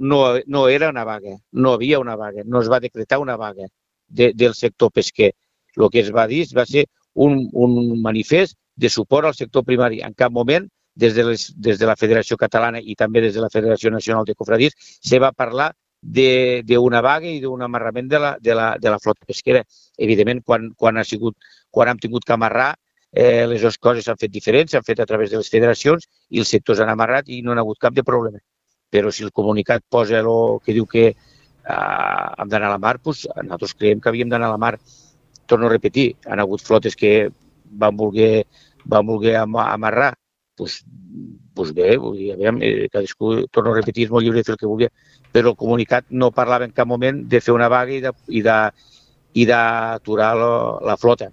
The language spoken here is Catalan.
no, no era una vaga, no havia una vaga, no es va decretar una vaga de, del sector pesquer. El que es va dir va ser un, un manifest de suport al sector primari. En cap moment, des de, les, des de la Federació Catalana i també des de la Federació Nacional de Cofradís, se va parlar d'una vaga i d'un amarrament de la, de, la, de la flota pesquera. Evidentment, quan, quan, ha sigut, quan hem tingut que amarrar, eh, les dues coses s'han fet diferents, s'han fet a través de les federacions i els sectors han amarrat i no ha hagut cap de problema. Però si el comunicat posa el que diu que eh, hem d'anar a la mar, doncs nosaltres creiem que havíem d'anar a la mar. Torno a repetir, han hagut flotes que van voler, van voler amarrar, doncs, doncs bé, vull dir, aviam, eh, cadascú, torno a repetir, és molt lliure de fer el que vulgui, però el comunicat no parlava en cap moment de fer una vaga i de, i de, d'aturar la flota.